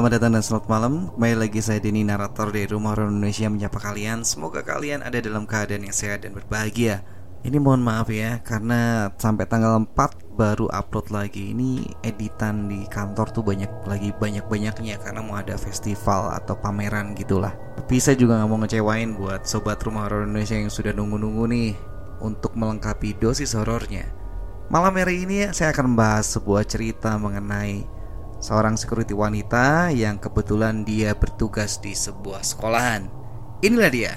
Selamat datang dan selamat malam. Kembali lagi saya Denny narator dari Rumah Horor Indonesia menyapa kalian. Semoga kalian ada dalam keadaan yang sehat dan berbahagia. Ini mohon maaf ya Karena sampai tanggal 4 baru upload lagi. Ini editan di kantor tuh banyak lagi banyak-banyaknya Karena mau ada festival atau pameran gitulah. Tapi saya juga gak mau ngecewain buat Sobat Rumah Horor Indonesia yang sudah nunggu-nunggu nih Untuk melengkapi dosis horornya. Malam hari ini saya akan membahas sebuah cerita mengenai seorang security wanita yang kebetulan dia bertugas di sebuah sekolahan. Inilah dia.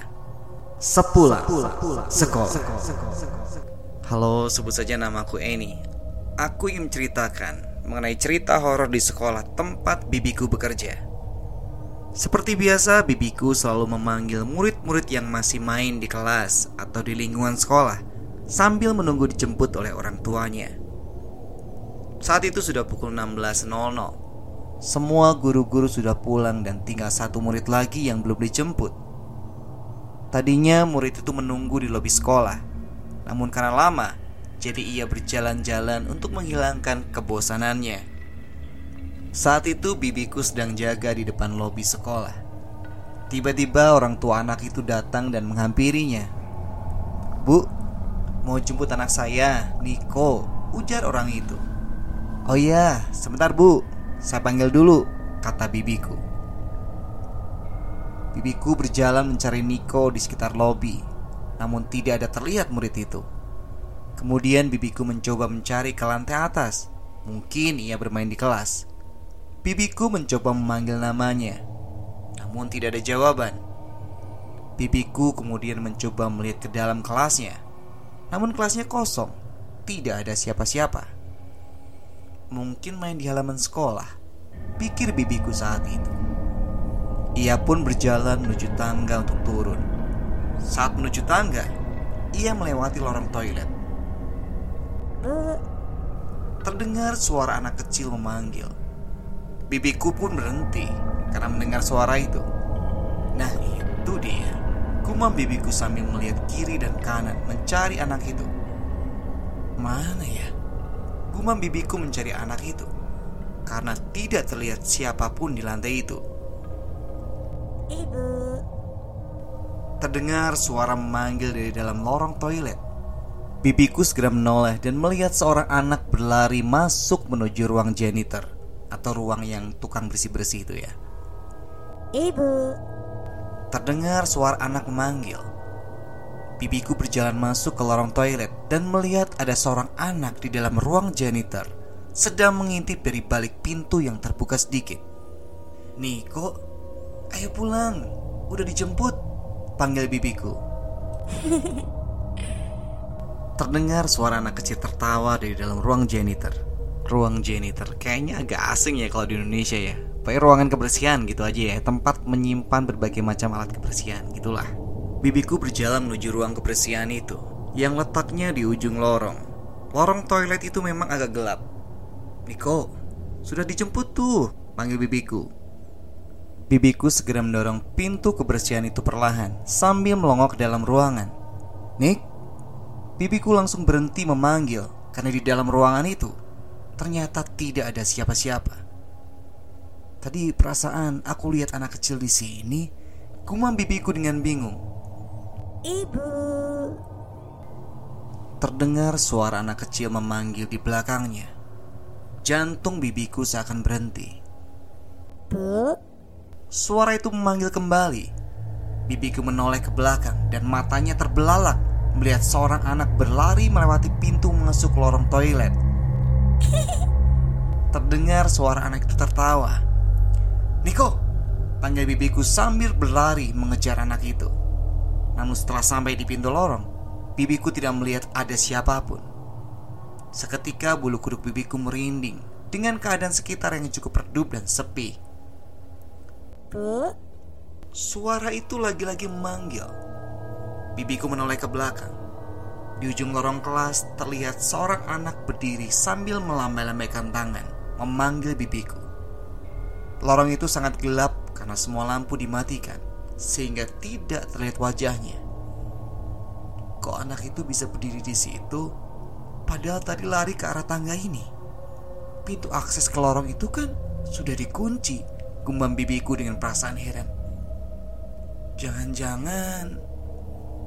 Sepulang sekolah. Halo, sebut saja namaku Eni. Aku ingin menceritakan mengenai cerita horor di sekolah tempat bibiku bekerja. Seperti biasa, bibiku selalu memanggil murid-murid yang masih main di kelas atau di lingkungan sekolah sambil menunggu dijemput oleh orang tuanya. Saat itu sudah pukul 16.00 Semua guru-guru sudah pulang dan tinggal satu murid lagi yang belum dijemput. Tadinya murid itu menunggu di lobi sekolah. Namun karena lama Jadi ia berjalan-jalan untuk menghilangkan kebosanannya. Saat itu bibiku sedang jaga di depan lobi sekolah. Tiba-tiba orang tua anak itu datang dan menghampirinya. Bu, mau jemput anak saya, Niko Ujar orang itu Oh iya, sebentar bu, saya panggil dulu, kata bibiku. Bibiku berjalan mencari Niko di sekitar lobi, namun tidak ada terlihat murid itu. Kemudian bibiku mencoba mencari ke lantai atas, mungkin ia bermain di kelas. Bibiku mencoba memanggil namanya, namun tidak ada jawaban. Bibiku kemudian mencoba melihat ke dalam kelasnya, namun kelasnya kosong, tidak ada siapa-siapa. Mungkin main di halaman sekolah. Pikir bibiku saat itu. Ia pun berjalan menuju tangga untuk turun. Saat menuju tangga Ia melewati lorong toilet. Terdengar suara anak kecil memanggil. Bibiku pun berhenti Karena mendengar suara itu. Nah itu dia. Kumam bibiku sambil melihat kiri dan kanan Mencari anak itu. Mana ya? Gumam bibiku mencari anak itu karena tidak terlihat siapa pun di lantai itu. Ibu. Terdengar suara memanggil dari dalam lorong toilet. Bibiku segera menoleh dan melihat seorang anak berlari masuk menuju ruang janitor atau ruang yang tukang bersih-bersih itu ya. Ibu. Terdengar suara anak memanggil. Bibiku berjalan masuk ke lorong toilet dan melihat ada seorang anak di dalam ruang janitor sedang mengintip dari balik pintu yang terbuka sedikit. Niko, ayo pulang, udah dijemput, panggil bibiku. Terdengar suara anak kecil tertawa dari dalam ruang janitor. Ruang janitor kayaknya agak asing ya kalau di Indonesia ya. Pakai ruangan kebersihan gitu aja ya, tempat menyimpan berbagai macam alat kebersihan gitulah. Bibiku berjalan menuju ruang kebersihan itu yang letaknya di ujung lorong. Lorong toilet itu memang agak gelap. Niko, sudah dijemput tuh, panggil bibiku. Bibiku segera mendorong pintu kebersihan itu perlahan sambil melongok ke dalam ruangan. Nik, bibiku langsung berhenti memanggil karena di dalam ruangan itu ternyata tidak ada siapa-siapa. Tadi perasaan aku lihat anak kecil di sini, kumam bibiku dengan bingung. Ibu. Terdengar suara anak kecil memanggil di belakangnya. Jantung bibiku seakan berhenti. Bu, Suara itu memanggil kembali. Bibiku menoleh ke belakang dan matanya terbelalak melihat seorang anak berlari melewati pintu masuk lorong toilet. Terdengar suara anak itu tertawa. Niko, panggil bibiku sambil berlari mengejar anak itu. Namun setelah sampai di pintu lorong, bibiku tidak melihat ada siapa pun. Seketika bulu kuduk bibiku merinding dengan keadaan sekitar yang cukup redup dan sepi. Bu, Suara itu lagi-lagi memanggil. Bibiku menoleh ke belakang. Di ujung lorong kelas terlihat seorang anak berdiri sambil melambai-lambaikan tangan, memanggil bibiku. Lorong itu sangat gelap karena semua lampu dimatikan, sehingga tidak terlihat wajahnya. Kok anak itu bisa berdiri di situ, padahal tadi lari ke arah tangga ini? Pintu akses ke lorong itu kan sudah dikunci, gumam bibiku dengan perasaan heran. Jangan-jangan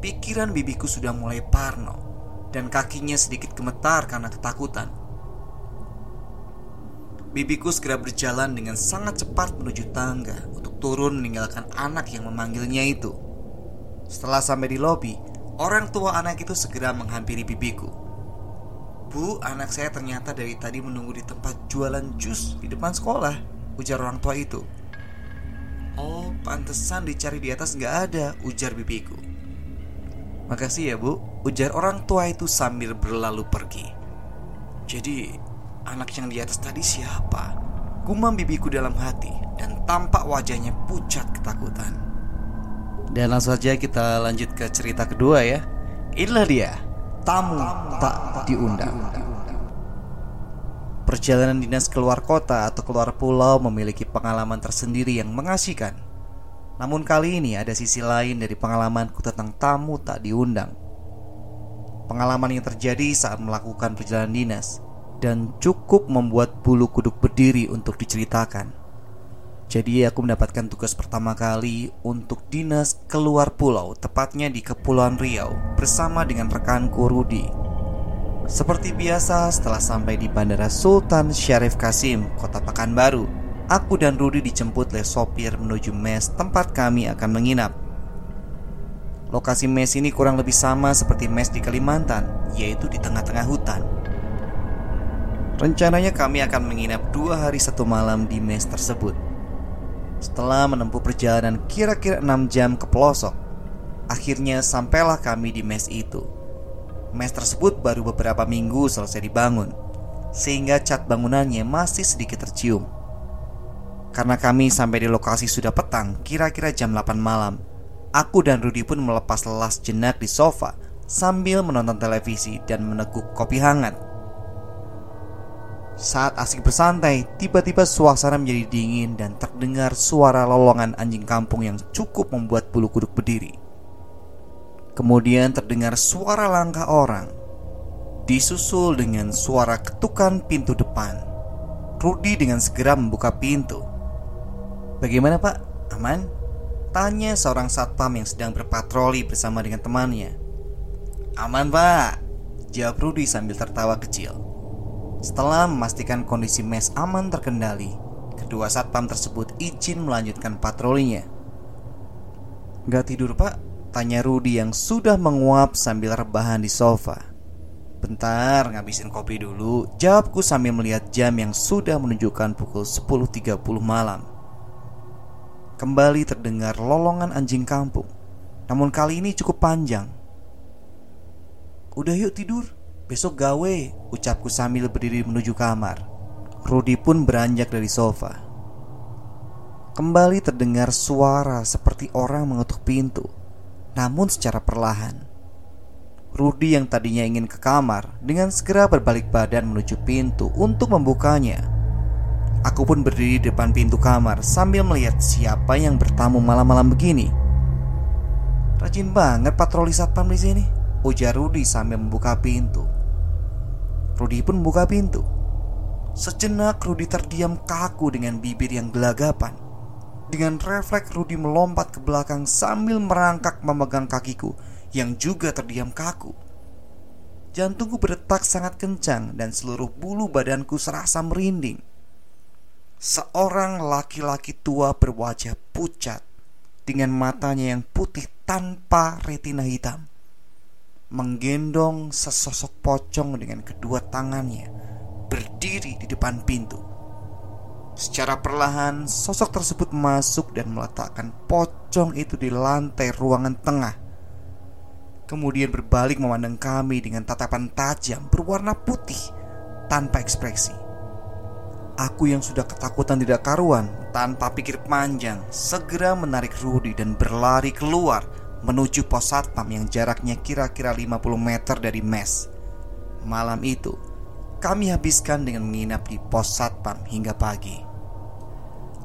pikiran bibiku sudah mulai parno dan kakinya sedikit gemetar karena ketakutan. Bibiku segera berjalan dengan sangat cepat menuju tangga turun meninggalkan anak yang memanggilnya itu. Setelah sampai di lobi, orang tua anak itu segera menghampiri bibiku. Bu, anak saya ternyata dari tadi menunggu di tempat jualan jus di depan sekolah, ujar orang tua itu. Oh, pantesan dicari di atas nggak ada, ujar bibiku. Makasih ya bu, ujar orang tua itu sambil berlalu pergi. Jadi, anak yang di atas tadi siapa? Gumam bibiku dalam hati dan tampak wajahnya pucat ketakutan. Dan langsung saja kita lanjut ke cerita kedua ya. Inilah dia, tamu tak diundang. Perjalanan dinas keluar kota atau keluar pulau memiliki pengalaman tersendiri yang mengasihkan. Namun kali ini ada sisi lain dari pengalamanku tentang tamu tak diundang. Pengalaman yang terjadi saat melakukan perjalanan dinas dan cukup membuat bulu kuduk berdiri untuk diceritakan. Jadi aku mendapatkan tugas pertama kali untuk dinas keluar pulau, tepatnya di Kepulauan Riau bersama dengan rekanku Rudi. Seperti biasa, setelah sampai di Bandara Sultan Syarif Kasim, Kota Pekanbaru, aku dan Rudi dijemput oleh sopir menuju mes tempat kami akan menginap. Lokasi mes ini kurang lebih sama seperti mes di Kalimantan, yaitu di tengah-tengah hutan. Rencananya kami akan menginap dua hari satu malam di mes tersebut. Setelah menempuh perjalanan kira-kira 6 jam ke pelosok, akhirnya sampailah kami di mes itu. Mes tersebut baru beberapa minggu selesai dibangun, sehingga cat bangunannya masih sedikit tercium. Karena kami sampai di lokasi sudah petang, kira-kira jam 8 malam, aku dan Rudi pun melepas lelah jenak di sofa sambil menonton televisi dan meneguk kopi hangat. Saat asik bersantai, tiba-tiba suasana menjadi dingin dan terdengar suara lolongan anjing kampung yang cukup membuat bulu kuduk berdiri. Kemudian terdengar suara langkah orang, disusul dengan suara ketukan pintu depan. Rudi dengan segera membuka pintu. Bagaimana pak? Aman? Tanya seorang satpam yang sedang berpatroli bersama dengan temannya. Aman pak, jawab Rudi sambil tertawa kecil. Setelah memastikan kondisi mes aman terkendali, kedua satpam tersebut izin melanjutkan patrolinya. Gak tidur pak? Tanya Rudi yang sudah menguap sambil rebahan di sofa. Bentar, ngabisin kopi dulu. Jawabku sambil melihat jam yang sudah menunjukkan pukul 10.30 malam. Kembali terdengar lolongan anjing kampung. Namun kali ini cukup panjang. Udah yuk tidur. Besok gawe, ucapku sambil berdiri menuju kamar. Rudi pun beranjak dari sofa. Kembali terdengar suara seperti orang mengetuk pintu, namun secara perlahan. Rudi yang tadinya ingin ke kamar dengan segera berbalik badan menuju pintu untuk membukanya. Aku pun berdiri di depan pintu kamar sambil melihat siapa yang bertamu malam-malam begini. Rajin banget patroli satpam di sini, ujar Rudi sambil membuka pintu. Rudi pun membuka pintu. Sejenak Rudi terdiam kaku dengan bibir yang gelagapan. Dengan refleks Rudi melompat ke belakang sambil merangkak memegang kakiku yang juga terdiam kaku. Jantungku berdetak sangat kencang dan seluruh bulu badanku serasa merinding. seorang laki-laki tua berwajah pucat dengan matanya yang putih tanpa retina hitam menggendong sesosok pocong dengan kedua tangannya berdiri di depan pintu. Secara perlahan, sosok tersebut masuk dan meletakkan pocong itu di lantai ruangan tengah. Kemudian berbalik memandang kami dengan tatapan tajam berwarna putih tanpa ekspresi. Aku yang sudah ketakutan tidak karuan tanpa pikir panjang segera menarik Rudy dan berlari keluar menuju pos satpam yang jaraknya kira-kira 50 meter dari mes. Malam itu, kami habiskan dengan menginap di pos satpam hingga pagi.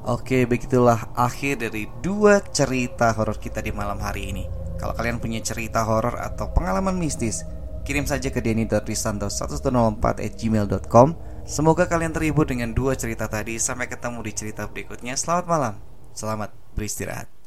Oke, begitulah akhir dari dua cerita horor kita di malam hari ini. Kalau kalian punya cerita horor atau pengalaman mistis, kirim saja ke denny.risanto1104@gmail.com. Semoga kalian terhibur dengan dua cerita tadi. Sampai ketemu di cerita berikutnya. Selamat malam. Selamat beristirahat.